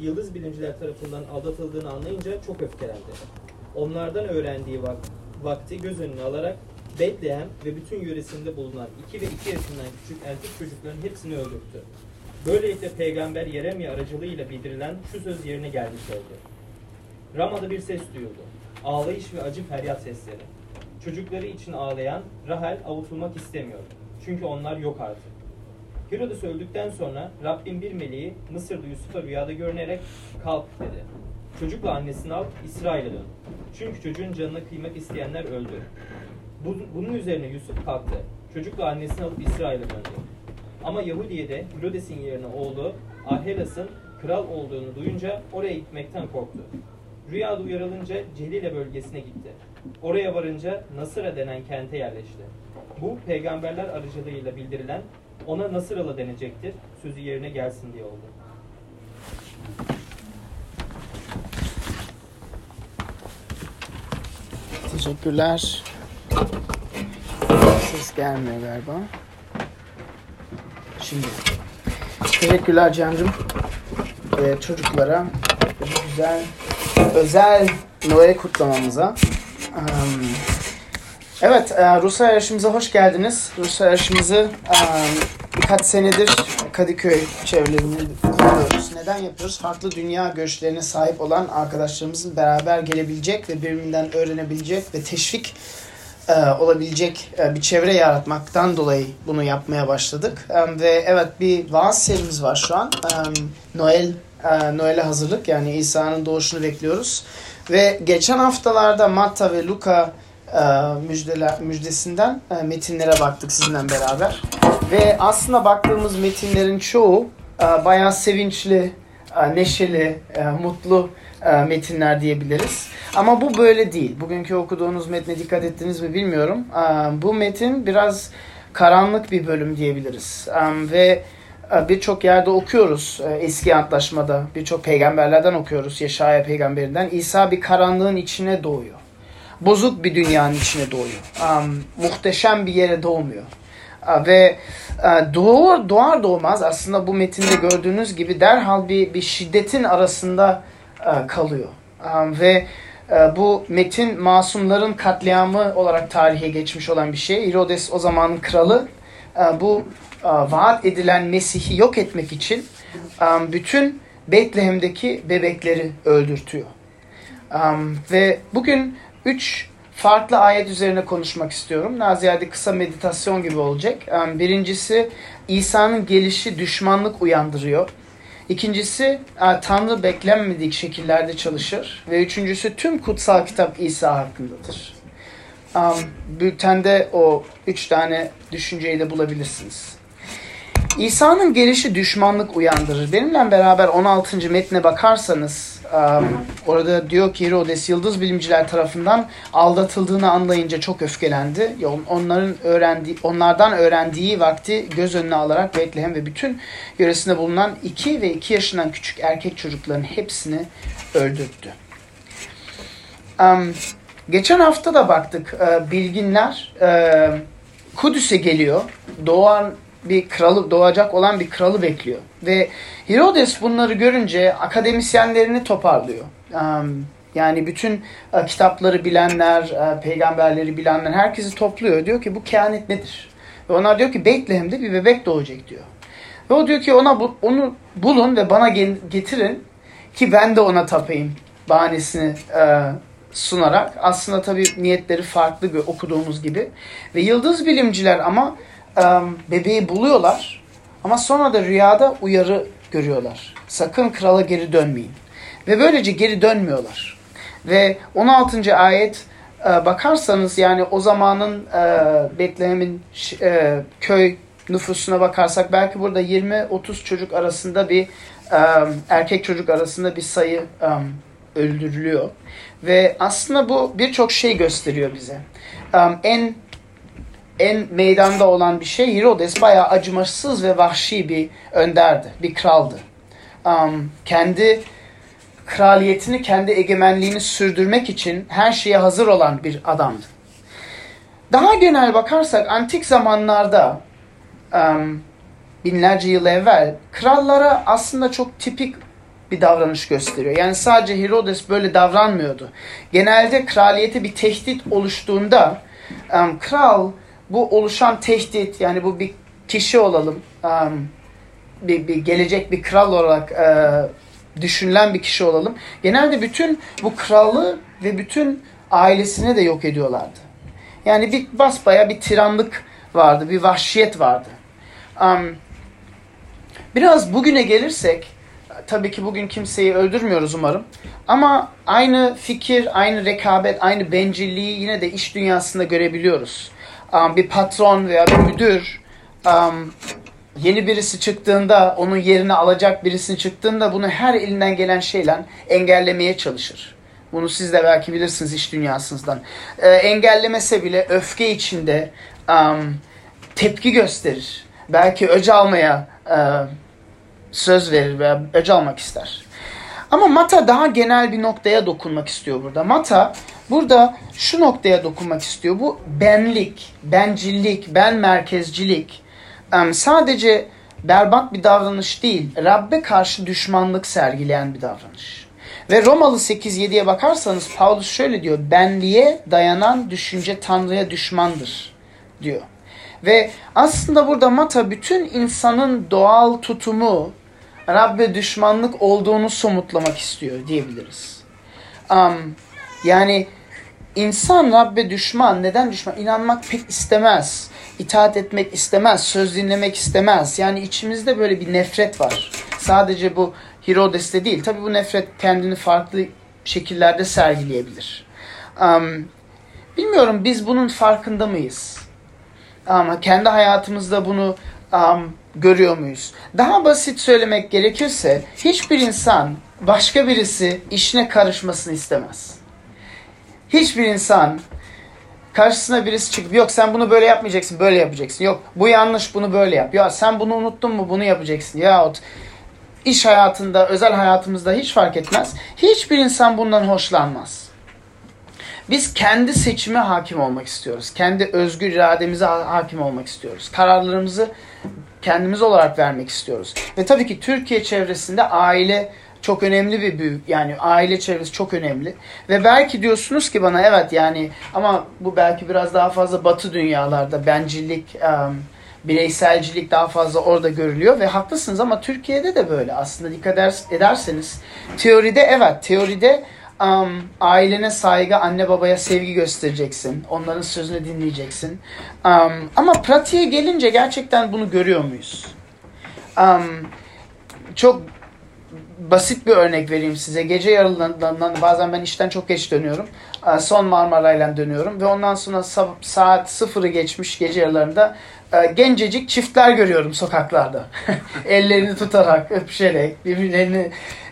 Yıldız bilimciler tarafından aldatıldığını anlayınca çok öfkelendi. Onlardan öğrendiği vak- vakti göz önüne alarak Bethlehem ve bütün yöresinde bulunan 2 ve 2 yaşından küçük erkek çocukların hepsini öldürttü. Böylelikle peygamber Yeremya aracılığıyla bildirilen şu söz yerine gelmiş oldu. Rama'da bir ses duyuldu. Ağlayış ve acı feryat sesleri. Çocukları için ağlayan Rahel avutulmak istemiyor. Çünkü onlar yok artık. Herodes öldükten sonra Rabbin bir meleği Mısır'da Yusuf'a rüyada görünerek kalk dedi. Çocukla annesini al İsrail'e dön. Çünkü çocuğun canına kıymak isteyenler öldü. Bu- Bunun üzerine Yusuf kalktı. Çocukla annesini alıp İsrail'e döndü. Ama Yahudiye'de Herodes'in yerine oğlu Arhelas'ın kral olduğunu duyunca oraya gitmekten korktu. Rüyada uyarılınca Celile bölgesine gitti. Oraya varınca Nasıra denen kente yerleşti. Bu peygamberler aracılığıyla bildirilen ona Nasıralı denecektir sözü yerine gelsin diye oldu. Teşekkürler. Ses gelmiyor galiba. Şimdi. Teşekkürler Can'cığım. Ee, çocuklara bu güzel özel Noel kutlamamıza. Am, evet, e, Rusya yarışımıza hoş geldiniz. Rusya yarışımızı am, birkaç senedir Kadıköy çevrelerinde yapıyoruz. Neden yapıyoruz? Farklı dünya görüşlerine sahip olan arkadaşlarımızın beraber gelebilecek ve birbirinden öğrenebilecek ve teşvik e, olabilecek e, bir çevre yaratmaktan dolayı bunu yapmaya başladık. E, ve evet bir vaaz serimiz var şu an. E, Noel e, Noel'e hazırlık yani İsa'nın doğuşunu bekliyoruz. Ve geçen haftalarda Matta ve Luka e, müjdeler, müjdesinden e, metinlere baktık sizinle beraber. Ve aslında baktığımız metinlerin çoğu e, bayağı sevinçli, e, neşeli, e, mutlu e, metinler diyebiliriz. Ama bu böyle değil. Bugünkü okuduğunuz metne dikkat ettiniz mi bilmiyorum. E, Bu metin biraz karanlık bir bölüm diyebiliriz. E, Ve e, birçok yerde okuyoruz e, eski antlaşmada. Birçok peygamberlerden okuyoruz. Yeşaya peygamberinden. İsa bir karanlığın içine doğuyor. Bozuk bir dünyanın içine doğuyor. Um, muhteşem bir yere doğmuyor. Uh, ve uh, doğar, doğar doğmaz aslında bu metinde gördüğünüz gibi derhal bir, bir şiddetin arasında uh, kalıyor. Um, ve uh, bu metin masumların katliamı olarak tarihe geçmiş olan bir şey. Herodes o zamanın kralı. Bu vaat edilen Mesih'i yok etmek için bütün Betlehem'deki bebekleri öldürtüyor. Ve bugün üç farklı ayet üzerine konuşmak istiyorum. Daha ziyade kısa meditasyon gibi olacak. Um, birincisi İsa'nın gelişi düşmanlık uyandırıyor. İkincisi uh, Tanrı beklenmedik şekillerde çalışır. Ve üçüncüsü tüm kutsal kitap İsa hakkındadır. Um, bültende o üç tane düşünceyi de bulabilirsiniz. İsa'nın gelişi düşmanlık uyandırır. Benimle beraber 16. metne bakarsanız um, orada diyor ki Herodes yıldız bilimciler tarafından aldatıldığını anlayınca çok öfkelendi. Onların öğrendiği, onlardan öğrendiği vakti göz önüne alarak Bethlehem ve bütün yöresinde bulunan 2 ve 2 yaşından küçük erkek çocukların hepsini öldürttü. Um, geçen hafta da baktık e, bilginler e, Kudüs'e geliyor. Doğan bir kralı doğacak olan bir kralı bekliyor. Ve Herodes bunları görünce akademisyenlerini toparlıyor. Yani bütün e, kitapları bilenler, e, peygamberleri bilenler herkesi topluyor. Diyor ki bu kehanet nedir? Ve onlar diyor ki Betlehem'de bir bebek doğacak diyor. Ve o diyor ki ona bu, onu bulun ve bana getirin ki ben de ona tapayım bahanesini e, sunarak. Aslında tabii niyetleri farklı gö- okuduğumuz gibi. Ve yıldız bilimciler ama bebeği buluyorlar ama sonra da rüyada uyarı görüyorlar. Sakın krala geri dönmeyin. Ve böylece geri dönmüyorlar. Ve 16. ayet e, bakarsanız yani o zamanın e, Betlehem'in ş- e, köy nüfusuna bakarsak belki burada 20-30 çocuk arasında bir erkek çocuk arasında bir sayı öldürülüyor. Ve aslında bu birçok şey gösteriyor bize. En en meydanda olan bir şey Herodes bayağı acımasız ve vahşi bir önderdi, bir kraldı. Um, kendi kraliyetini, kendi egemenliğini sürdürmek için her şeye hazır olan bir adamdı. Daha genel bakarsak antik zamanlarda um, binlerce yıl evvel krallara aslında çok tipik bir davranış gösteriyor. Yani sadece Herodes böyle davranmıyordu. Genelde kraliyete bir tehdit oluştuğunda um, kral bu oluşan tehdit yani bu bir kişi olalım um, bir, bir gelecek bir kral olarak e, düşünülen bir kişi olalım. Genelde bütün bu kralı ve bütün ailesini de yok ediyorlardı. Yani bir basbaya bir tiranlık vardı, bir vahşiyet vardı. Um, biraz bugüne gelirsek, tabii ki bugün kimseyi öldürmüyoruz umarım. Ama aynı fikir, aynı rekabet, aynı bencilliği yine de iş dünyasında görebiliyoruz. Um, bir patron veya bir müdür um, yeni birisi çıktığında, onun yerini alacak birisini çıktığında bunu her elinden gelen şeyle engellemeye çalışır. Bunu siz de belki bilirsiniz iş dünyasından. Ee, engellemese bile öfke içinde um, tepki gösterir. Belki öc almaya e, söz verir veya öc almak ister. Ama Mata daha genel bir noktaya dokunmak istiyor burada. Mata burada şu noktaya dokunmak istiyor. Bu benlik, bencillik, ben merkezcilik sadece berbat bir davranış değil, Rabbe karşı düşmanlık sergileyen bir davranış. Ve Romalı 8-7'ye bakarsanız Paulus şöyle diyor. Benliğe dayanan düşünce Tanrı'ya düşmandır diyor. Ve aslında burada Mata bütün insanın doğal tutumu Rabbe düşmanlık olduğunu somutlamak istiyor diyebiliriz. Um, yani insan Rabbe düşman. Neden düşman? İnanmak pek istemez. İtaat etmek istemez. Söz dinlemek istemez. Yani içimizde böyle bir nefret var. Sadece bu Herodes'te değil. Tabi bu nefret kendini farklı şekillerde sergileyebilir. Um, bilmiyorum biz bunun farkında mıyız? Ama kendi hayatımızda bunu um, görüyor muyuz? Daha basit söylemek gerekirse hiçbir insan başka birisi işine karışmasını istemez. Hiçbir insan karşısına birisi çıkıp yok sen bunu böyle yapmayacaksın böyle yapacaksın. Yok bu yanlış bunu böyle yap. Ya sen bunu unuttun mu bunu yapacaksın. Yahut iş hayatında özel hayatımızda hiç fark etmez. Hiçbir insan bundan hoşlanmaz. Biz kendi seçime hakim olmak istiyoruz. Kendi özgür irademize hakim olmak istiyoruz. Kararlarımızı kendimiz olarak vermek istiyoruz. Ve tabii ki Türkiye çevresinde aile çok önemli bir büyük yani aile çevresi çok önemli ve belki diyorsunuz ki bana evet yani ama bu belki biraz daha fazla batı dünyalarda bencillik bireyselcilik daha fazla orada görülüyor ve haklısınız ama Türkiye'de de böyle aslında dikkat ederseniz teoride evet teoride um, ailene saygı, anne babaya sevgi göstereceksin. Onların sözünü dinleyeceksin. Um, ama pratiğe gelince gerçekten bunu görüyor muyuz? Um, çok basit bir örnek vereyim size. Gece yarılarından bazen ben işten çok geç dönüyorum. Son Marmara'yla dönüyorum ve ondan sonra saat sıfırı geçmiş gece yarılarında gencecik çiftler görüyorum sokaklarda. Ellerini tutarak, öpüşerek, birbirlerini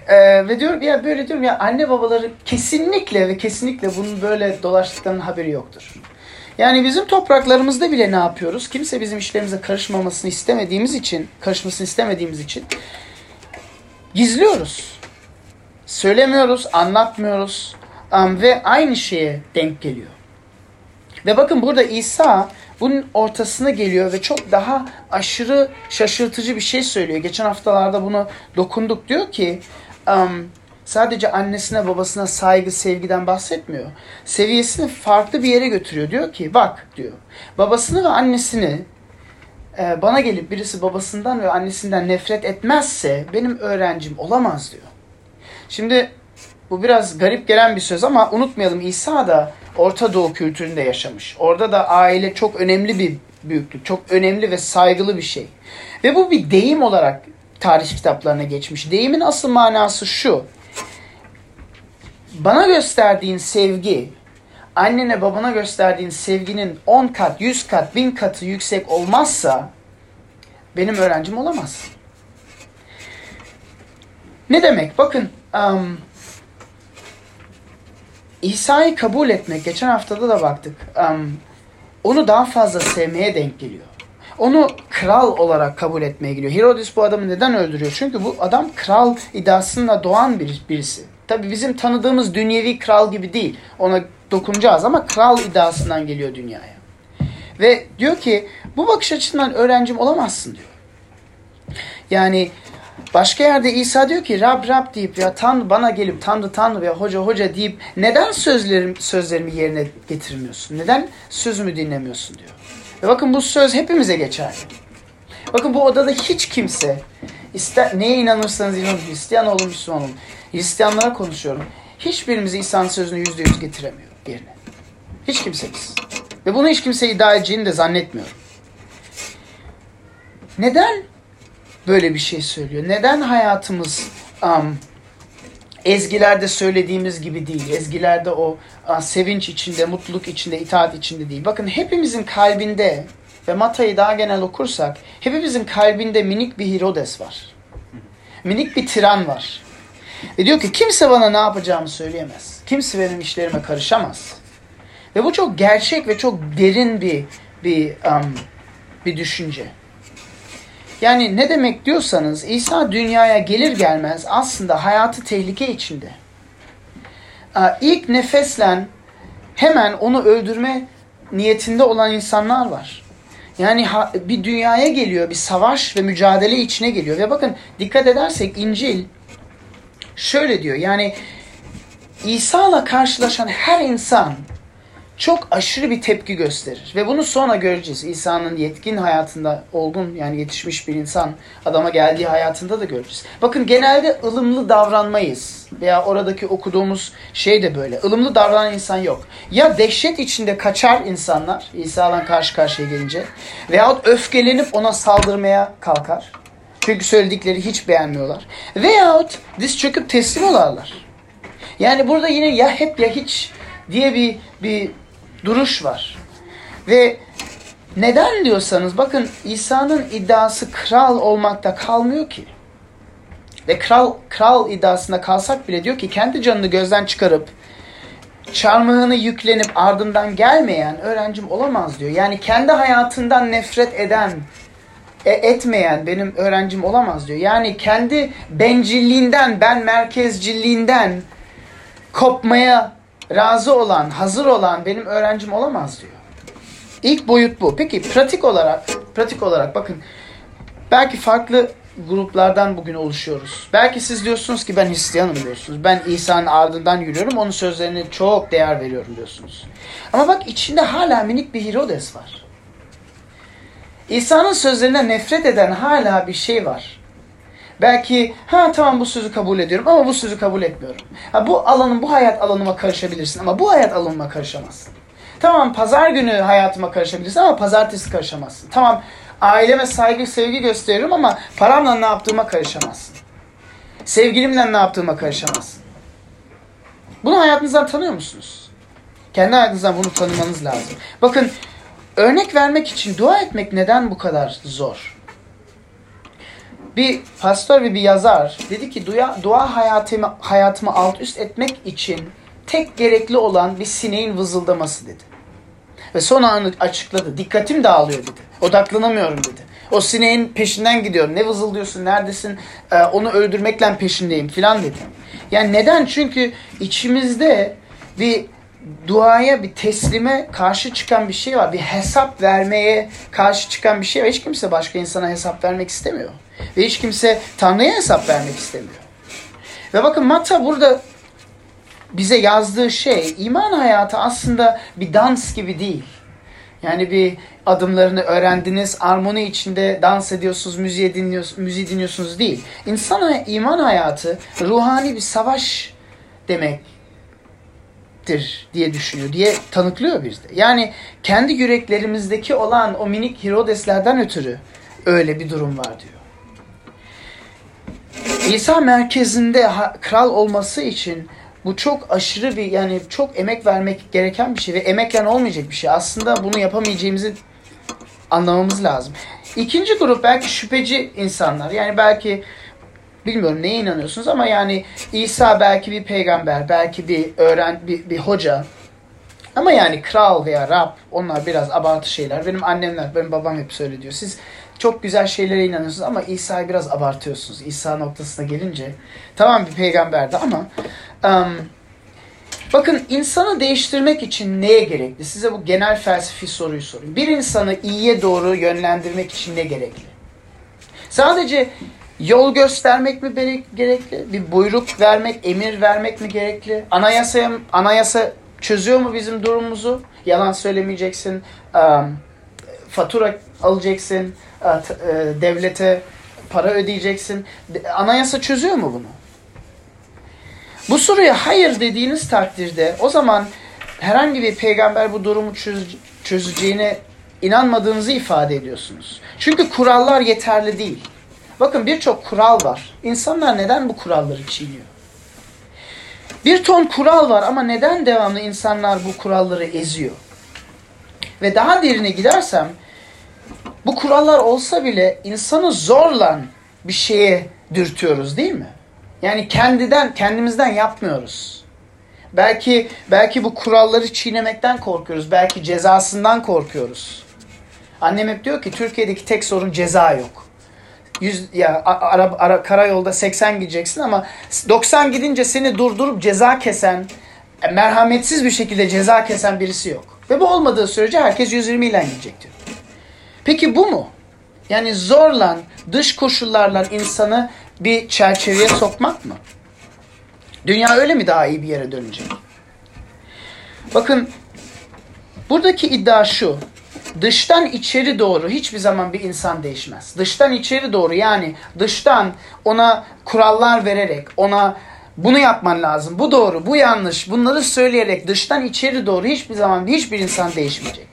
ee, ve diyorum ya böyle diyorum ya anne babaları kesinlikle ve kesinlikle bunun böyle dolaştıklarının haberi yoktur. Yani bizim topraklarımızda bile ne yapıyoruz? Kimse bizim işlerimize karışmamasını istemediğimiz için, karışmasını istemediğimiz için gizliyoruz. Söylemiyoruz, anlatmıyoruz um, ve aynı şeye denk geliyor. Ve bakın burada İsa bunun ortasına geliyor ve çok daha aşırı şaşırtıcı bir şey söylüyor. Geçen haftalarda bunu dokunduk. Diyor ki um, sadece annesine babasına saygı sevgiden bahsetmiyor. Seviyesini farklı bir yere götürüyor. Diyor ki bak diyor babasını ve annesini e, bana gelip birisi babasından ve annesinden nefret etmezse benim öğrencim olamaz diyor. Şimdi bu biraz garip gelen bir söz ama unutmayalım İsa da Orta Doğu kültüründe yaşamış. Orada da aile çok önemli bir büyüklük, çok önemli ve saygılı bir şey. Ve bu bir deyim olarak tarih kitaplarına geçmiş. Deyimin asıl manası şu. Bana gösterdiğin sevgi, annene babana gösterdiğin sevginin 10 kat, 100 kat, 1000 katı yüksek olmazsa benim öğrencim olamaz. Ne demek? Bakın um, İsa'yı kabul etmek, geçen haftada da baktık, um, onu daha fazla sevmeye denk geliyor. Onu kral olarak kabul etmeye gidiyor. Herodes bu adamı neden öldürüyor? Çünkü bu adam kral iddiasında doğan bir, birisi. Tabi bizim tanıdığımız dünyevi kral gibi değil. Ona dokunacağız ama kral iddiasından geliyor dünyaya. Ve diyor ki bu bakış açısından öğrencim olamazsın diyor. Yani Başka yerde İsa diyor ki Rab Rab deyip ya Tanrı bana gelip Tanrı Tanrı veya Hoca Hoca deyip neden sözlerim, sözlerimi yerine getirmiyorsun? Neden sözümü dinlemiyorsun diyor. Ve bakın bu söz hepimize geçerli. Bakın bu odada hiç kimse ister, neye inanırsanız inanın Hristiyan olun Müslüman olun. Hristiyanlara konuşuyorum. Hiçbirimiz İsa'nın sözünü yüzde yüz getiremiyor yerine. Hiç kimsemiz. Ve bunu hiç kimse iddia edeceğini de zannetmiyorum. Neden böyle bir şey söylüyor? Neden hayatımız um, ezgilerde söylediğimiz gibi değil? Ezgilerde o uh, sevinç içinde, mutluluk içinde, itaat içinde değil. Bakın hepimizin kalbinde ve Mata'yı daha genel okursak hepimizin kalbinde minik bir Herodes var. Minik bir tiran var. Ve diyor ki kimse bana ne yapacağımı söyleyemez. Kimse benim işlerime karışamaz. Ve bu çok gerçek ve çok derin bir bir um, bir düşünce. Yani ne demek diyorsanız İsa dünyaya gelir gelmez aslında hayatı tehlike içinde. İlk nefeslen hemen onu öldürme niyetinde olan insanlar var. Yani bir dünyaya geliyor, bir savaş ve mücadele içine geliyor. Ve bakın dikkat edersek İncil şöyle diyor. Yani İsa'la karşılaşan her insan çok aşırı bir tepki gösterir. Ve bunu sonra göreceğiz. İsa'nın yetkin hayatında olgun yani yetişmiş bir insan adama geldiği hayatında da göreceğiz. Bakın genelde ılımlı davranmayız. Veya oradaki okuduğumuz şey de böyle. Ilımlı davranan insan yok. Ya dehşet içinde kaçar insanlar İsa'dan karşı karşıya gelince. Veyahut öfkelenip ona saldırmaya kalkar. Çünkü söyledikleri hiç beğenmiyorlar. Veyahut diz çöküp teslim olarlar. Yani burada yine ya hep ya hiç diye bir bir duruş var. Ve neden diyorsanız bakın İsa'nın iddiası kral olmakta kalmıyor ki. Ve kral kral iddiasında kalsak bile diyor ki kendi canını gözden çıkarıp çarmıhını yüklenip ardından gelmeyen öğrencim olamaz diyor. Yani kendi hayatından nefret eden, e, etmeyen benim öğrencim olamaz diyor. Yani kendi bencilliğinden, ben merkezciliğinden kopmaya razı olan, hazır olan benim öğrencim olamaz diyor. İlk boyut bu. Peki pratik olarak, pratik olarak bakın belki farklı gruplardan bugün oluşuyoruz. Belki siz diyorsunuz ki ben Hristiyanım diyorsunuz. Ben İsa'nın ardından yürüyorum. Onun sözlerine çok değer veriyorum diyorsunuz. Ama bak içinde hala minik bir Herodes var. İsa'nın sözlerine nefret eden hala bir şey var. Belki ha tamam bu sözü kabul ediyorum ama bu sözü kabul etmiyorum. Ha, bu alanın, bu hayat alanıma karışabilirsin ama bu hayat alanıma karışamazsın. Tamam pazar günü hayatıma karışabilirsin ama pazartesi karışamazsın. Tamam aileme saygı, sevgi gösteriyorum ama paramla ne yaptığıma karışamazsın. Sevgilimle ne yaptığıma karışamazsın. Bunu hayatınızdan tanıyor musunuz? Kendi hayatınızdan bunu tanımanız lazım. Bakın örnek vermek için dua etmek neden bu kadar zor? bir pastör ve bir yazar dedi ki dua, dua hayatımı, hayatımı alt üst etmek için tek gerekli olan bir sineğin vızıldaması dedi. Ve son anı açıkladı. Dikkatim dağılıyor dedi. Odaklanamıyorum dedi. O sineğin peşinden gidiyorum. Ne vızıldıyorsun, neredesin, ee, onu öldürmekle peşindeyim filan dedi. Yani neden? Çünkü içimizde bir duaya, bir teslime karşı çıkan bir şey var. Bir hesap vermeye karşı çıkan bir şey var. Hiç kimse başka insana hesap vermek istemiyor. Ve hiç kimse Tanrı'ya hesap vermek istemiyor. Ve bakın Matta burada bize yazdığı şey iman hayatı aslında bir dans gibi değil. Yani bir adımlarını öğrendiniz, armoni içinde dans ediyorsunuz, müziği, dinliyorsunuz, müziği dinliyorsunuz değil. İnsan iman hayatı ruhani bir savaş demektir diye düşünüyor, diye tanıklıyor bizde. Yani kendi yüreklerimizdeki olan o minik Herodeslerden ötürü öyle bir durum var diyor. İsa merkezinde kral olması için bu çok aşırı bir yani çok emek vermek gereken bir şey ve emeklen olmayacak bir şey. Aslında bunu yapamayacağımızı anlamamız lazım. İkinci grup belki şüpheci insanlar. Yani belki bilmiyorum neye inanıyorsunuz ama yani İsa belki bir peygamber, belki bir öğren bir, bir hoca. Ama yani kral veya Rab onlar biraz abartı şeyler. Benim annemler, benim babam hep söyle diyor. Siz çok güzel şeylere inanıyorsunuz ama İsa'yı biraz abartıyorsunuz. İsa noktasına gelince tamam bir peygamberdi ama um, bakın insanı değiştirmek için neye gerekli? Size bu genel felsefi soruyu sorayım. Bir insanı iyiye doğru yönlendirmek için ne gerekli? Sadece Yol göstermek mi gerekli? Bir buyruk vermek, emir vermek mi gerekli? Anayasa, anayasa çözüyor mu bizim durumumuzu? Yalan söylemeyeceksin, fatura alacaksın, devlete para ödeyeceksin. Anayasa çözüyor mu bunu? Bu soruya hayır dediğiniz takdirde o zaman herhangi bir peygamber bu durumu çöz, çözeceğine inanmadığınızı ifade ediyorsunuz. Çünkü kurallar yeterli değil. Bakın birçok kural var. İnsanlar neden bu kuralları çiğniyor? Bir ton kural var ama neden devamlı insanlar bu kuralları eziyor? Ve daha derine gidersem bu kurallar olsa bile insanı zorla bir şeye dürtüyoruz değil mi? Yani kendiden, kendimizden yapmıyoruz. Belki belki bu kuralları çiğnemekten korkuyoruz. Belki cezasından korkuyoruz. Annem hep diyor ki Türkiye'deki tek sorun ceza yok. 100 ya ara, ara, karayolda 80 gideceksin ama 90 gidince seni durdurup ceza kesen, e, merhametsiz bir şekilde ceza kesen birisi yok. Ve bu olmadığı sürece herkes 120 ile gidecek diyor. Peki bu mu? Yani zorla, dış koşullarla insanı bir çerçeveye sokmak mı? Dünya öyle mi daha iyi bir yere dönecek? Bakın buradaki iddia şu. Dıştan içeri doğru hiçbir zaman bir insan değişmez. Dıştan içeri doğru yani dıştan ona kurallar vererek, ona bunu yapman lazım, bu doğru, bu yanlış, bunları söyleyerek dıştan içeri doğru hiçbir zaman hiçbir insan değişmeyecek.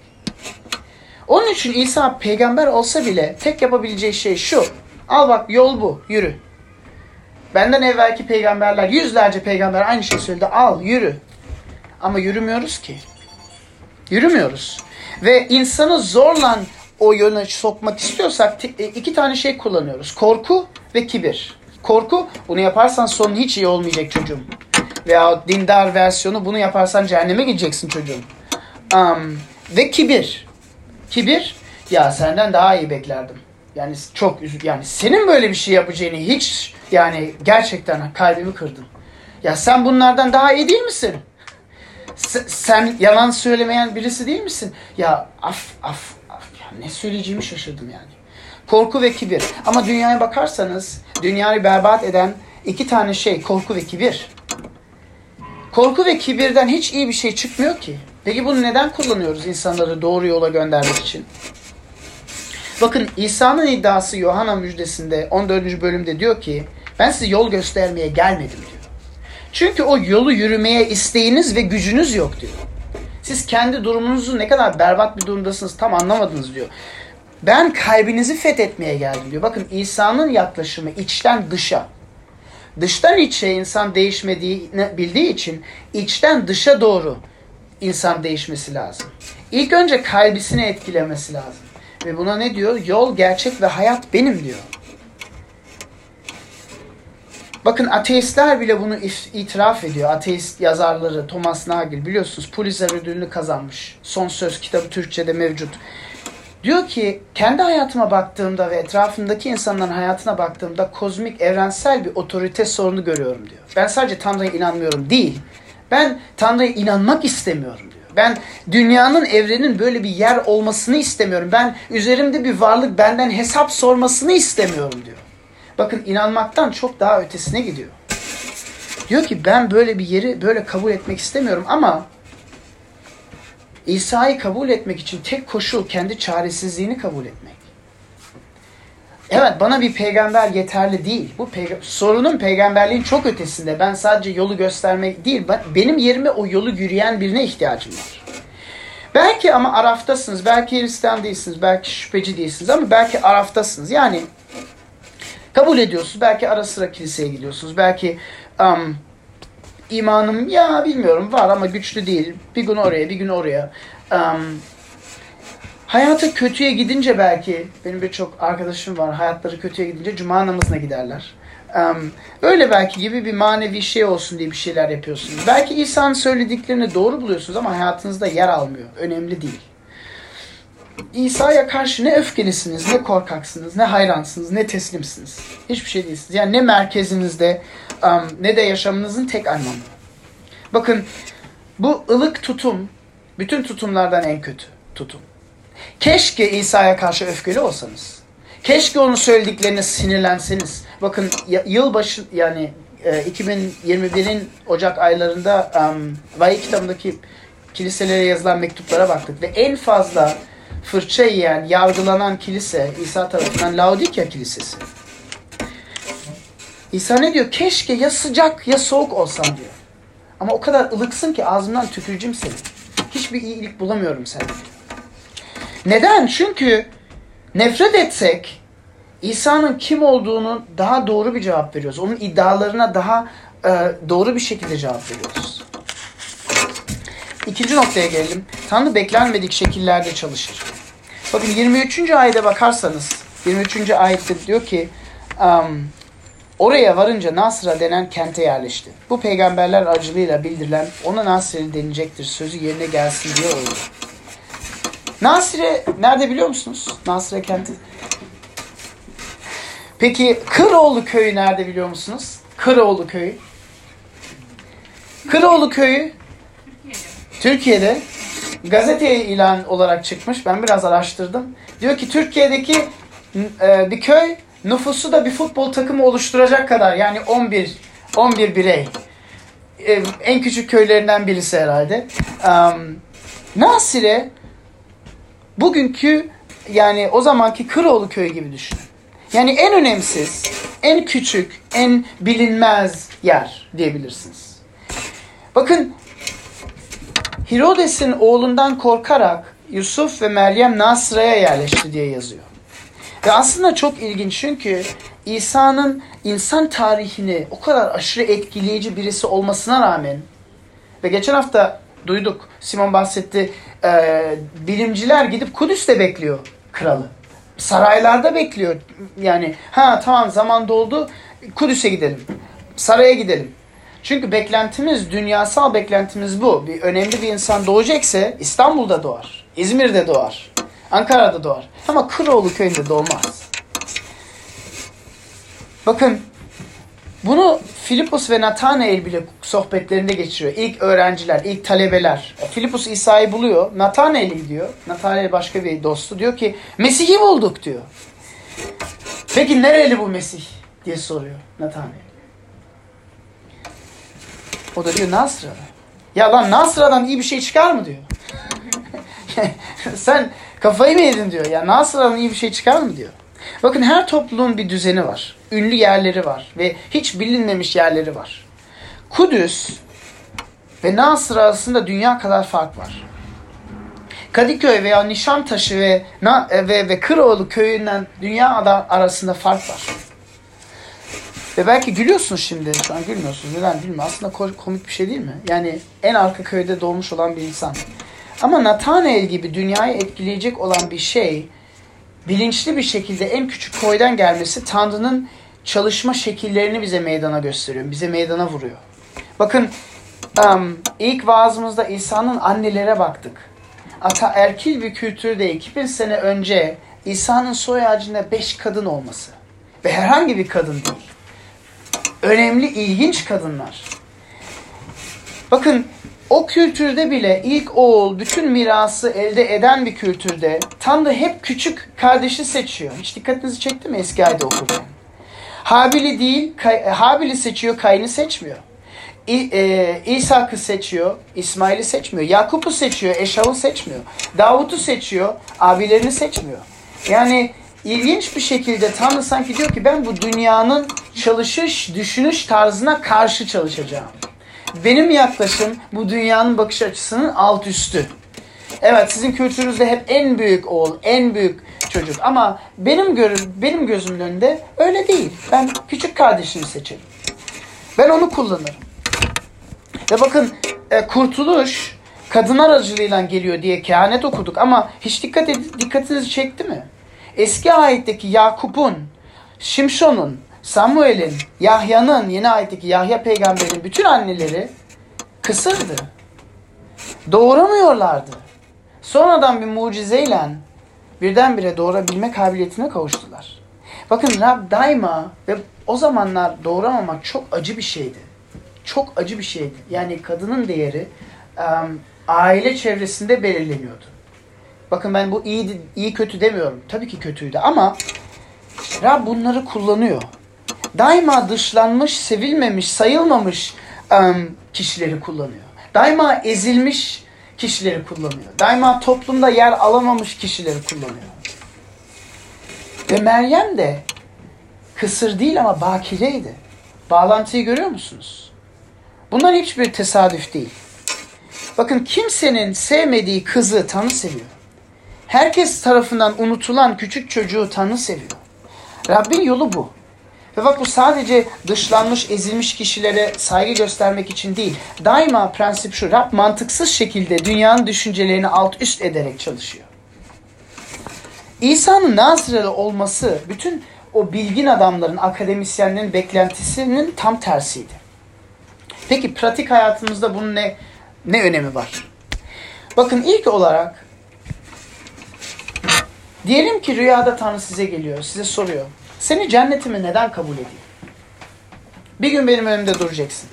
Onun için İsa peygamber olsa bile tek yapabileceği şey şu. Al bak yol bu, yürü. Benden evvelki peygamberler, yüzlerce peygamber aynı şeyi söyledi. Al, yürü. Ama yürümüyoruz ki. Yürümüyoruz. Ve insanı zorla o yöne sokmak istiyorsak e, iki tane şey kullanıyoruz. Korku ve kibir. Korku, bunu yaparsan sonun hiç iyi olmayacak çocuğum. Veya dindar versiyonu, bunu yaparsan cehenneme gideceksin çocuğum. Um, ve kibir. Kibir, ya senden daha iyi beklerdim. Yani çok yani senin böyle bir şey yapacağını hiç yani gerçekten kalbimi kırdın. Ya sen bunlardan daha iyi değil misin? Sen yalan söylemeyen birisi değil misin? Ya af af af ya ne söyleyeceğimi şaşırdım yani. Korku ve kibir. Ama dünyaya bakarsanız dünyayı berbat eden iki tane şey korku ve kibir. Korku ve kibirden hiç iyi bir şey çıkmıyor ki. Peki bunu neden kullanıyoruz insanları doğru yola göndermek için? Bakın İsa'nın iddiası Yohana müjdesinde 14. bölümde diyor ki ben size yol göstermeye gelmedim diyor. Çünkü o yolu yürümeye isteğiniz ve gücünüz yok diyor. Siz kendi durumunuzu ne kadar berbat bir durumdasınız tam anlamadınız diyor. Ben kalbinizi fethetmeye geldim diyor. Bakın İsa'nın yaklaşımı içten dışa. Dıştan içe insan değişmediğini bildiği için içten dışa doğru insan değişmesi lazım. İlk önce kalbisini etkilemesi lazım. Ve buna ne diyor? Yol, gerçek ve hayat benim diyor. Bakın ateistler bile bunu itiraf ediyor. Ateist yazarları Thomas Nagel biliyorsunuz Pulitzer ödülünü kazanmış. Son Söz kitabı Türkçe'de mevcut. Diyor ki kendi hayatıma baktığımda ve etrafımdaki insanların hayatına baktığımda kozmik evrensel bir otorite sorunu görüyorum diyor. Ben sadece Tanrı'ya inanmıyorum değil. Ben Tanrı'ya inanmak istemiyorum diyor. Ben dünyanın, evrenin böyle bir yer olmasını istemiyorum. Ben üzerimde bir varlık benden hesap sormasını istemiyorum diyor. Bakın inanmaktan çok daha ötesine gidiyor. Diyor ki ben böyle bir yeri böyle kabul etmek istemiyorum ama İsa'yı kabul etmek için tek koşul kendi çaresizliğini kabul etmek. Evet bana bir peygamber yeterli değil. Bu peyg sorunun peygamberliğin çok ötesinde. Ben sadece yolu göstermek değil. Ben, benim yerime o yolu yürüyen birine ihtiyacım var. Belki ama araftasınız. Belki Hristiyan değilsiniz. Belki şüpheci değilsiniz. Ama belki araftasınız. Yani kabul ediyorsunuz. Belki ara sıra kiliseye gidiyorsunuz. Belki um, imanım ya bilmiyorum var ama güçlü değil. Bir gün oraya bir gün oraya. Um, hayatı kötüye gidince belki benim birçok arkadaşım var hayatları kötüye gidince cuma namazına giderler. Um, öyle belki gibi bir manevi şey olsun diye bir şeyler yapıyorsunuz. Belki İsa'nın söylediklerini doğru buluyorsunuz ama hayatınızda yer almıyor. Önemli değil. İsa'ya karşı ne öfkelisiniz, ne korkaksınız, ne hayransınız, ne teslimsiniz. Hiçbir şey değilsiniz. Yani ne merkezinizde um, ne de yaşamınızın tek anlamı. Bakın bu ılık tutum bütün tutumlardan en kötü tutum. Keşke İsa'ya karşı öfkeli olsanız. Keşke onun söylediklerine sinirlenseniz. Bakın yılbaşı yani 2021'in e, Ocak aylarında um, Vahiy kitabındaki kiliselere yazılan mektuplara baktık ve en fazla fırça yiyen, yargılanan kilise İsa tarafından Laodikya Kilisesi. İsa ne diyor? Keşke ya sıcak ya soğuk olsam diyor. Ama o kadar ılıksın ki ağzımdan tüküreceğim seni. Hiçbir iyilik bulamıyorum sende. Neden? Çünkü nefret etsek İsa'nın kim olduğunu daha doğru bir cevap veriyoruz. Onun iddialarına daha e, doğru bir şekilde cevap veriyoruz. İkinci noktaya gelelim. Tanrı beklenmedik şekillerde çalışır. Bakın 23. ayete bakarsanız 23. ayette diyor ki um, oraya varınca Nasra denen kente yerleşti. Bu peygamberler aracılığıyla bildirilen ona Nasreli denilecektir sözü yerine gelsin diye oldu. Nasire nerede biliyor musunuz? Nasire kenti. Peki Kıroğlu köyü nerede biliyor musunuz? Kıroğlu köyü. Kıroğlu köyü Türkiye'de gazete ilan olarak çıkmış. Ben biraz araştırdım. Diyor ki Türkiye'deki e, bir köy nüfusu da bir futbol takımı oluşturacak kadar yani 11 11 birey. E, en küçük köylerinden birisi herhalde. Um, Nasire bugünkü yani o zamanki Kıroğlu köyü gibi düşünün. Yani en önemsiz, en küçük, en bilinmez yer diyebilirsiniz. Bakın Herodes'in oğlundan korkarak Yusuf ve Meryem Nasra'ya yerleşti diye yazıyor. Ve aslında çok ilginç çünkü İsa'nın insan tarihini o kadar aşırı etkileyici birisi olmasına rağmen ve geçen hafta duyduk Simon bahsetti e, bilimciler gidip Kudüs'te bekliyor kralı. Saraylarda bekliyor. Yani ha tamam zaman doldu Kudüs'e gidelim. Saraya gidelim. Çünkü beklentimiz, dünyasal beklentimiz bu. Bir önemli bir insan doğacaksa İstanbul'da doğar, İzmir'de doğar, Ankara'da doğar. Ama Kıroğlu köyünde doğmaz. Bakın bunu Filipus ve Nathanael bile sohbetlerinde geçiriyor. İlk öğrenciler, ilk talebeler. Filipus İsa'yı buluyor. Nathanael'e gidiyor. Nathanael başka bir dostu. Diyor ki Mesih'i bulduk diyor. Peki nereli bu Mesih? diye soruyor Nathanael. O da diyor Nasra'da. Ya lan Nasra'dan iyi bir şey çıkar mı diyor. Sen kafayı mı yedin diyor. Ya Nasra'dan iyi bir şey çıkar mı diyor. Bakın her topluluğun bir düzeni var. Ünlü yerleri var ve hiç bilinmemiş yerleri var. Kudüs ve Nasır arasında dünya kadar fark var. Kadıköy veya Nişantaşı ve ve, ve Kıroğlu köyünden dünya arasında fark var. Ve belki gülüyorsunuz şimdi. Şu an gülmüyorsunuz. Neden bilmiyorum. Aslında komik bir şey değil mi? Yani en arka köyde doğmuş olan bir insan. Ama Nathanael gibi dünyayı etkileyecek olan bir şey bilinçli bir şekilde en küçük koydan gelmesi Tanrı'nın çalışma şekillerini bize meydana gösteriyor. Bize meydana vuruyor. Bakın um, ilk vaazımızda İsa'nın annelere baktık. Ata erkil bir kültürde 2000 sene önce İsa'nın soy ağacında 5 kadın olması. Ve herhangi bir kadın değil önemli, ilginç kadınlar. Bakın o kültürde bile ilk oğul bütün mirası elde eden bir kültürde Tanrı hep küçük kardeşi seçiyor. Hiç dikkatinizi çekti mi eski ayda okurken? Habil'i değil, Habil'i seçiyor, Kayın'ı seçmiyor. İ, e, İshak'ı seçiyor, İsmail'i seçmiyor. Yakup'u seçiyor, Eşav'ı seçmiyor. Davut'u seçiyor, abilerini seçmiyor. Yani ilginç bir şekilde Tanrı sanki diyor ki ben bu dünyanın çalışış, düşünüş tarzına karşı çalışacağım. Benim yaklaşım bu dünyanın bakış açısının alt üstü. Evet sizin kültürünüzde hep en büyük oğul, en büyük çocuk ama benim görüm, benim gözümün önünde öyle değil. Ben küçük kardeşimi seçerim. Ben onu kullanırım. Ve bakın e, kurtuluş kadın aracılığıyla geliyor diye kehanet okuduk ama hiç dikkat ed- dikkatinizi çekti mi? Eski ayetteki Yakup'un, Şimşon'un, Samuel'in, Yahya'nın, yeni ayetteki Yahya peygamberin bütün anneleri kısırdı. Doğuramıyorlardı. Sonradan bir mucizeyle birdenbire doğurabilme kabiliyetine kavuştular. Bakın Rab daima ve o zamanlar doğuramamak çok acı bir şeydi. Çok acı bir şeydi. Yani kadının değeri aile çevresinde belirleniyordu. Bakın ben bu iyi iyi kötü demiyorum. Tabii ki kötüydü ama Rab bunları kullanıyor. Daima dışlanmış, sevilmemiş, sayılmamış kişileri kullanıyor. Daima ezilmiş kişileri kullanıyor. Daima toplumda yer alamamış kişileri kullanıyor. Ve Meryem de kısır değil ama bakireydi. Bağlantıyı görüyor musunuz? Bunlar hiçbir tesadüf değil. Bakın kimsenin sevmediği kızı Tanrı seviyor. Herkes tarafından unutulan küçük çocuğu Tanrı seviyor. Rabbin yolu bu. Ve bak bu sadece dışlanmış, ezilmiş kişilere saygı göstermek için değil. Daima prensip şu. Rab mantıksız şekilde dünyanın düşüncelerini alt üst ederek çalışıyor. İsa'nın Nazireli olması bütün o bilgin adamların, akademisyenlerin beklentisinin tam tersiydi. Peki pratik hayatımızda bunun ne ne önemi var? Bakın ilk olarak diyelim ki rüyada Tanrı size geliyor, size soruyor. Seni cennetime neden kabul edeyim? Bir gün benim önümde duracaksın.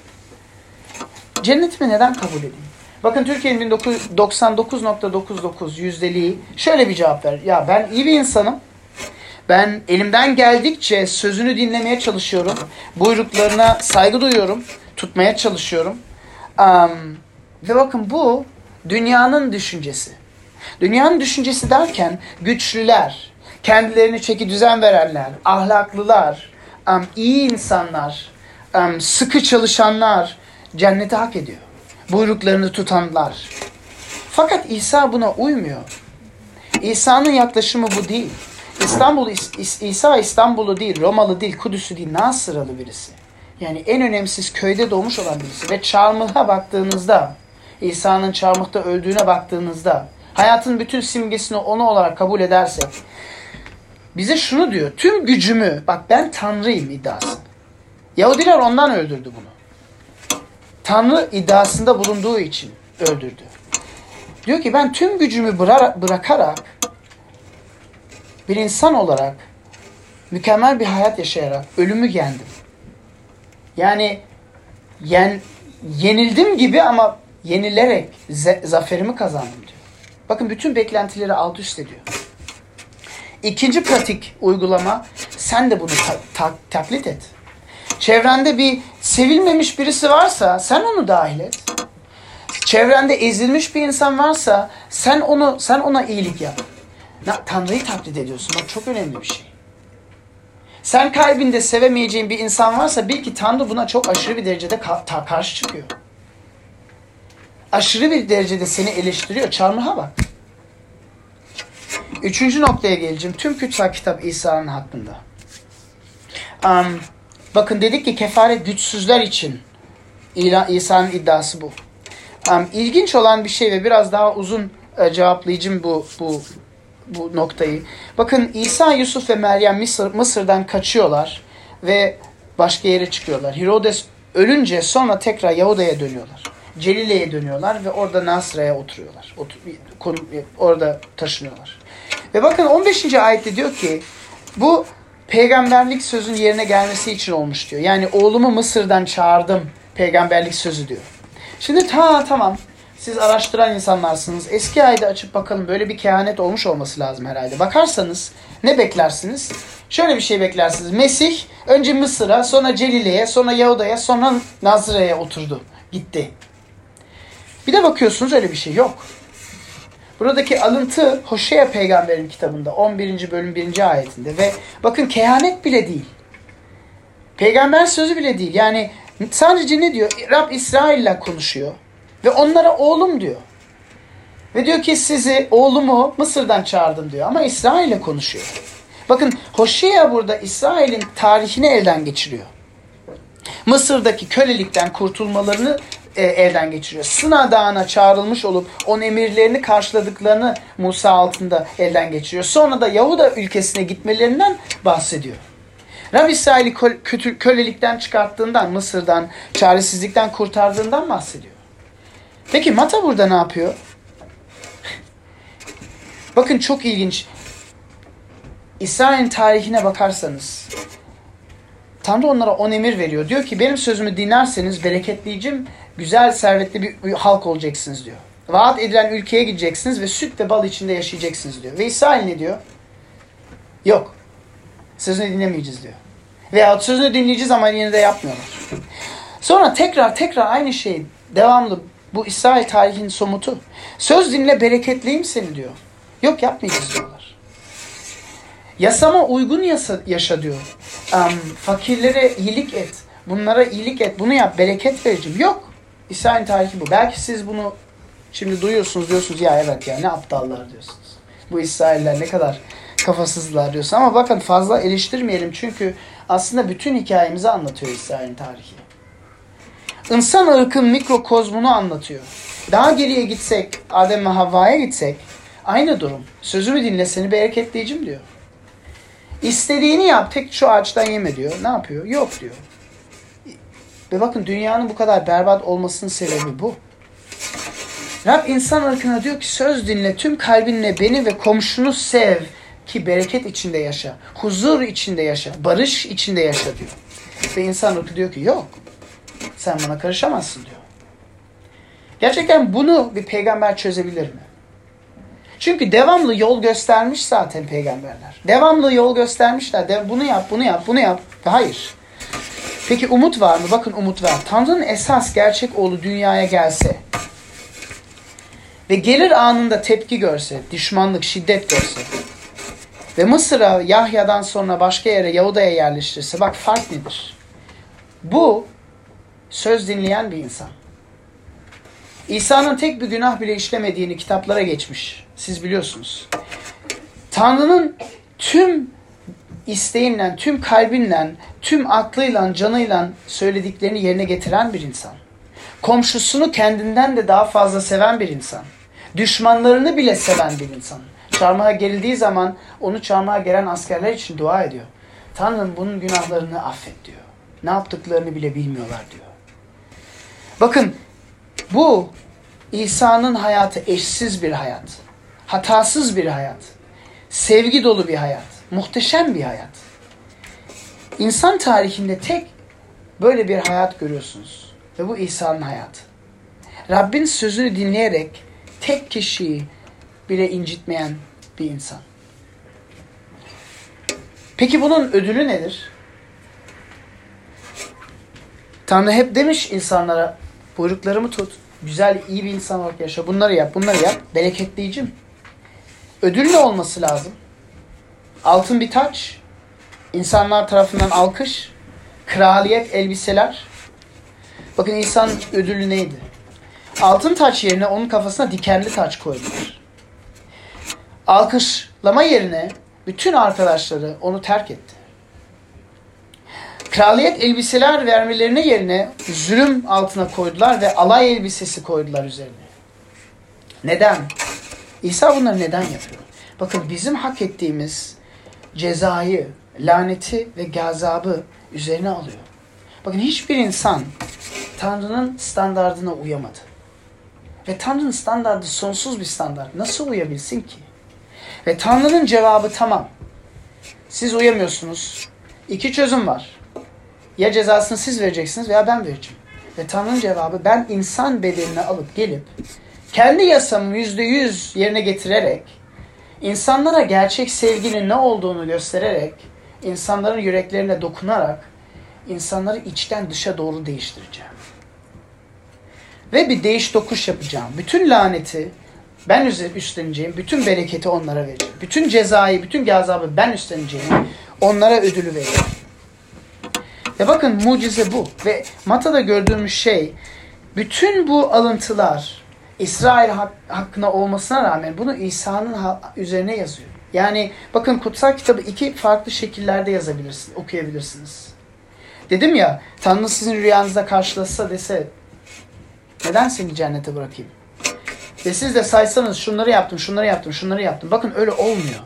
Cennetime neden kabul edeyim? Bakın Türkiye'nin 99.99 yüzdeliği şöyle bir cevap ver. Ya ben iyi bir insanım. Ben elimden geldikçe sözünü dinlemeye çalışıyorum. Buyruklarına saygı duyuyorum. Tutmaya çalışıyorum. Um, ve bakın bu dünyanın düşüncesi. Dünyanın düşüncesi derken güçlüler, kendilerini çeki düzen verenler, ahlaklılar, iyi insanlar, sıkı çalışanlar cenneti hak ediyor. Buyruklarını tutanlar. Fakat İsa buna uymuyor. İsa'nın yaklaşımı bu değil. İstanbul İsa İstanbul'u değil, Romalı değil, Kudüs'ü değil, Nasıralı birisi. Yani en önemsiz köyde doğmuş olan birisi. Ve çarmıha baktığınızda, İsa'nın çarmıhta öldüğüne baktığınızda, hayatın bütün simgesini onu olarak kabul edersek, bize şunu diyor. Tüm gücümü, bak ben Tanrıyım iddiası. Yahudiler ondan öldürdü bunu. Tanrı iddiasında bulunduğu için öldürdü. Diyor ki ben tüm gücümü bırakarak bir insan olarak mükemmel bir hayat yaşayarak ölümü yendim. Yani yen, yenildim gibi ama yenilerek zaferimi kazandım diyor. Bakın bütün beklentileri alt üst ediyor. İkinci pratik uygulama sen de bunu ta- ta- taklit et. Çevrende bir sevilmemiş birisi varsa sen onu dahil et. Çevrende ezilmiş bir insan varsa sen onu sen ona iyilik yap. Tanrı'yı taklit ediyorsun. Bak çok önemli bir şey. Sen kalbinde sevemeyeceğin bir insan varsa bil ki Tanrı buna çok aşırı bir derecede ka- karşı çıkıyor. Aşırı bir derecede seni eleştiriyor. Çarmıha bak. Üçüncü noktaya geleceğim. Tüm kutsal kitap İsa'nın hakkında. Um, bakın dedik ki kefaret güçsüzler için İsa'nın iddiası bu. Um, ilginç olan bir şey ve biraz daha uzun uh, cevaplayacağım bu, bu bu noktayı. Bakın İsa, Yusuf ve Meryem Mısır, Mısır'dan kaçıyorlar ve başka yere çıkıyorlar. Herodes ölünce sonra tekrar Yahuda'ya dönüyorlar. Celile'ye dönüyorlar ve orada Nasra'ya oturuyorlar. Otur, orada taşınıyorlar. Ve bakın 15. ayette diyor ki bu peygamberlik sözün yerine gelmesi için olmuş diyor. Yani oğlumu Mısır'dan çağırdım peygamberlik sözü diyor. Şimdi ta tamam siz araştıran insanlarsınız. Eski ayda açıp bakalım böyle bir kehanet olmuş olması lazım herhalde. Bakarsanız ne beklersiniz? Şöyle bir şey beklersiniz. Mesih önce Mısır'a, sonra Celile'ye, sonra Yahuda'ya, sonra Nazre'ye oturdu. Gitti. Bir de bakıyorsunuz öyle bir şey yok. Buradaki alıntı Hoşea peygamberin kitabında 11. bölüm 1. ayetinde ve bakın kehanet bile değil. Peygamber sözü bile değil. Yani sadece ne diyor? Rab İsrail'le konuşuyor. Ve onlara oğlum diyor. Ve diyor ki sizi oğlumu Mısır'dan çağırdım diyor. Ama İsrail'le konuşuyor. Bakın Hoşea burada İsrail'in tarihini elden geçiriyor. Mısır'daki kölelikten kurtulmalarını e, elden geçiriyor. Sına Dağı'na çağrılmış olup on emirlerini karşıladıklarını Musa altında elden geçiriyor. Sonra da Yahuda ülkesine gitmelerinden bahsediyor. Rab İsrail'i kölelikten çıkarttığından, Mısır'dan, çaresizlikten kurtardığından bahsediyor. Peki Mata burada ne yapıyor? Bakın çok ilginç. İsrail'in tarihine bakarsanız Tanrı onlara on emir veriyor. Diyor ki benim sözümü dinlerseniz bereketleyicim, güzel, servetli bir halk olacaksınız diyor. Vaat edilen ülkeye gideceksiniz ve süt ve bal içinde yaşayacaksınız diyor. Ve İsrail ne diyor? Yok. Sözünü dinlemeyeceğiz diyor. Veya sözünü dinleyeceğiz ama yine de yapmıyorlar. Sonra tekrar tekrar aynı şey devamlı bu İsrail tarihinin somutu. Söz dinle bereketliyim seni diyor. Yok yapmayacağız diyorlar. Yasama uygun yasa, yaşa diyor. Um, fakirlere iyilik et. Bunlara iyilik et. Bunu yap. Bereket vereceğim. Yok. İsrail tarihi bu. Belki siz bunu şimdi duyuyorsunuz diyorsunuz ya evet ya ne aptallar diyorsunuz. Bu İsrailler ne kadar kafasızlar diyorsunuz. Ama bakın fazla eleştirmeyelim çünkü aslında bütün hikayemizi anlatıyor İsrail'in tarihi. İnsan ırkın mikrokozmunu anlatıyor. Daha geriye gitsek, Adem ve Havva'ya gitsek aynı durum. Sözümü dinle seni bereketleyeceğim diyor. İstediğini yap tek şu ağaçtan yeme diyor. Ne yapıyor? Yok diyor. Ve bakın dünyanın bu kadar berbat olmasının sebebi bu. Rab insan ırkına diyor ki söz dinle tüm kalbinle beni ve komşunu sev ki bereket içinde yaşa. Huzur içinde yaşa. Barış içinde yaşa diyor. Ve insan ırkı diyor ki yok. Sen bana karışamazsın diyor. Gerçekten bunu bir peygamber çözebilir mi? Çünkü devamlı yol göstermiş zaten peygamberler. Devamlı yol göstermişler. De, bunu yap, bunu yap, bunu yap. Hayır. Peki umut var mı? Bakın umut var. Tanrı'nın esas gerçek oğlu dünyaya gelse ve gelir anında tepki görse, düşmanlık, şiddet görse ve Mısır'a Yahya'dan sonra başka yere Yahuda'ya yerleştirse bak fark nedir? Bu söz dinleyen bir insan. İsa'nın tek bir günah bile işlemediğini kitaplara geçmiş. Siz biliyorsunuz. Tanrı'nın tüm isteğinle, tüm kalbinle, tüm aklıyla, canıyla söylediklerini yerine getiren bir insan. Komşusunu kendinden de daha fazla seven bir insan. Düşmanlarını bile seven bir insan. Çarmıha gerildiği zaman onu çarmıha gelen askerler için dua ediyor. Tanrım bunun günahlarını affet diyor. Ne yaptıklarını bile bilmiyorlar diyor. Bakın bu İsa'nın hayatı eşsiz bir hayat. Hatasız bir hayat. Sevgi dolu bir hayat. Muhteşem bir hayat. İnsan tarihinde tek böyle bir hayat görüyorsunuz. Ve bu İsa'nın hayatı. Rabbin sözünü dinleyerek tek kişiyi bile incitmeyen bir insan. Peki bunun ödülü nedir? Tanrı hep demiş insanlara buyruklarımı tut. Güzel, iyi bir insan olarak yaşa. Bunları yap, bunları yap. Bereketleyicim. Ödül ne olması lazım? Altın bir taç. insanlar tarafından alkış. Kraliyet elbiseler. Bakın insan ödülü neydi? Altın taç yerine onun kafasına dikenli taç koydular. Alkışlama yerine bütün arkadaşları onu terk etti. Kraliyet elbiseler vermelerine yerine zulüm altına koydular ve alay elbisesi koydular üzerine. Neden? İsa bunları neden yapıyor? Bakın bizim hak ettiğimiz cezayı, laneti ve gazabı üzerine alıyor. Bakın hiçbir insan Tanrı'nın standardına uyamadı. Ve Tanrı'nın standardı sonsuz bir standart. Nasıl uyabilsin ki? Ve Tanrı'nın cevabı tamam. Siz uyamıyorsunuz. İki çözüm var. Ya cezasını siz vereceksiniz veya ben vereceğim. Ve Tanrı'nın cevabı ben insan bedenini alıp gelip kendi yasamı yüzde yüz yerine getirerek insanlara gerçek sevginin ne olduğunu göstererek insanların yüreklerine dokunarak insanları içten dışa doğru değiştireceğim. Ve bir değiş dokuş yapacağım. Bütün laneti ben üstleneceğim. Bütün bereketi onlara vereceğim. Bütün cezayı, bütün gazabı ben üstleneceğim. Onlara ödülü vereceğim. Ve bakın mucize bu. Ve Mata'da gördüğümüz şey bütün bu alıntılar İsrail hak, hakkında olmasına rağmen bunu İsa'nın üzerine yazıyor. Yani bakın kutsal kitabı iki farklı şekillerde yazabilirsiniz, okuyabilirsiniz. Dedim ya Tanrı sizin rüyanızda karşılasa dese neden seni cennete bırakayım? Ve siz de saysanız şunları yaptım, şunları yaptım, şunları yaptım. Bakın öyle olmuyor.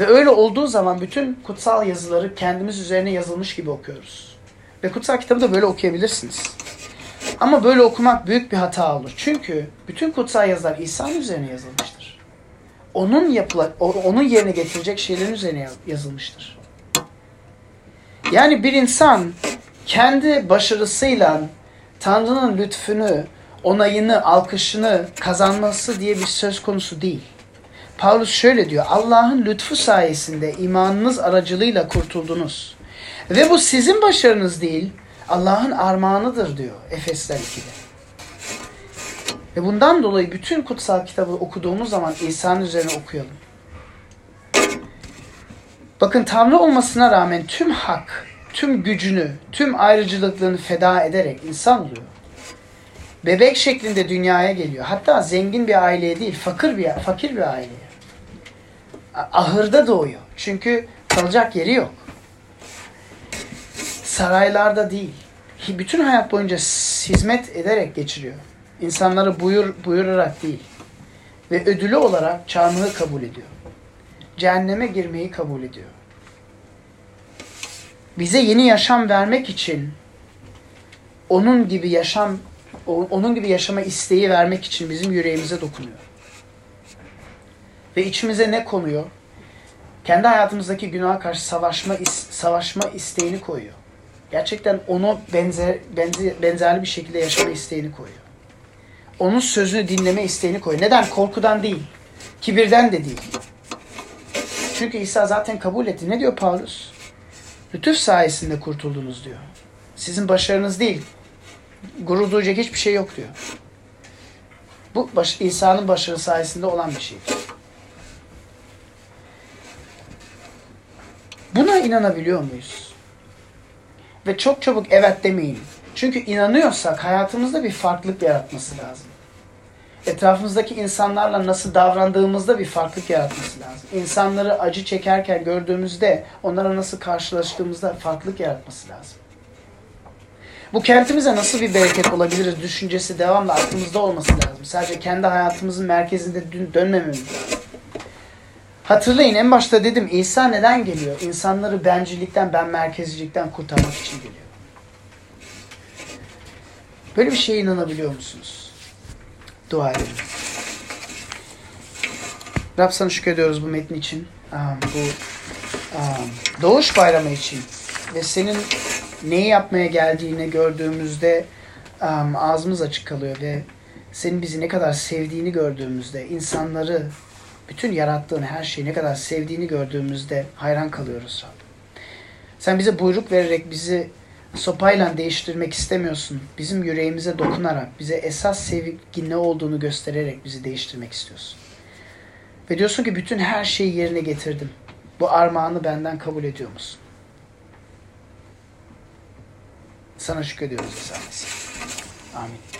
Ve öyle olduğu zaman bütün kutsal yazıları kendimiz üzerine yazılmış gibi okuyoruz. Ve kutsal kitabı da böyle okuyabilirsiniz. Ama böyle okumak büyük bir hata olur. Çünkü bütün kutsal yazılar İsa'nın üzerine yazılmıştır. Onun yapıla, onun yerine getirecek şeylerin üzerine yazılmıştır. Yani bir insan kendi başarısıyla Tanrı'nın lütfünü, onayını, alkışını kazanması diye bir söz konusu değil. Paulus şöyle diyor. Allah'ın lütfu sayesinde imanınız aracılığıyla kurtuldunuz. Ve bu sizin başarınız değil, Allah'ın armağanıdır diyor Efesler 2'de. Ve bundan dolayı bütün kutsal kitabı okuduğumuz zaman İsa'nın üzerine okuyalım. Bakın Tanrı olmasına rağmen tüm hak, tüm gücünü, tüm ayrıcılıklığını feda ederek insan oluyor. Bebek şeklinde dünyaya geliyor. Hatta zengin bir aileye değil, fakir bir fakir bir aileye. Ahırda doğuyor. Çünkü kalacak yeri yok. Saraylarda değil. Bütün hayat boyunca hizmet ederek geçiriyor. İnsanları buyur, buyurarak değil. Ve ödülü olarak çarmıhı kabul ediyor. Cehenneme girmeyi kabul ediyor. Bize yeni yaşam vermek için onun gibi yaşam onun gibi yaşama isteği vermek için bizim yüreğimize dokunuyor. Ve içimize ne konuyor? Kendi hayatımızdaki günaha karşı savaşma savaşma isteğini koyuyor. Gerçekten onu benzer, benzer benzerli bir şekilde yaşama isteğini koyuyor. Onun sözünü dinleme isteğini koyuyor. Neden? Korkudan değil. Kibirden de değil. Çünkü İsa zaten kabul etti. Ne diyor Paulus? Lütuf sayesinde kurtuldunuz diyor. Sizin başarınız değil. Gurur duyacak hiçbir şey yok diyor. Bu baş, İsa'nın başarı sayesinde olan bir şey. Buna inanabiliyor muyuz? Ve çok çabuk evet demeyin. Çünkü inanıyorsak hayatımızda bir farklılık yaratması lazım. Etrafımızdaki insanlarla nasıl davrandığımızda bir farklılık yaratması lazım. İnsanları acı çekerken gördüğümüzde onlara nasıl karşılaştığımızda farklılık yaratması lazım. Bu kentimize nasıl bir bereket olabiliriz düşüncesi devamlı aklımızda olması lazım. Sadece kendi hayatımızın merkezinde dönmememiz lazım. Hatırlayın en başta dedim İsa neden geliyor? İnsanları bencillikten, ben merkezcilikten kurtarmak için geliyor. Böyle bir şeye inanabiliyor musunuz? Dua edelim. Rab sana şükrediyoruz bu metni için. bu Doğuş Bayramı için ve senin neyi yapmaya geldiğini gördüğümüzde ağzımız açık kalıyor ve senin bizi ne kadar sevdiğini gördüğümüzde insanları bütün yarattığın her şeyi ne kadar sevdiğini gördüğümüzde hayran kalıyoruz Rab. Sen bize buyruk vererek bizi sopayla değiştirmek istemiyorsun. Bizim yüreğimize dokunarak, bize esas sevgi ne olduğunu göstererek bizi değiştirmek istiyorsun. Ve diyorsun ki bütün her şeyi yerine getirdim. Bu armağanı benden kabul ediyor musun? Sana şükrediyoruz İsa Mesih. Amin.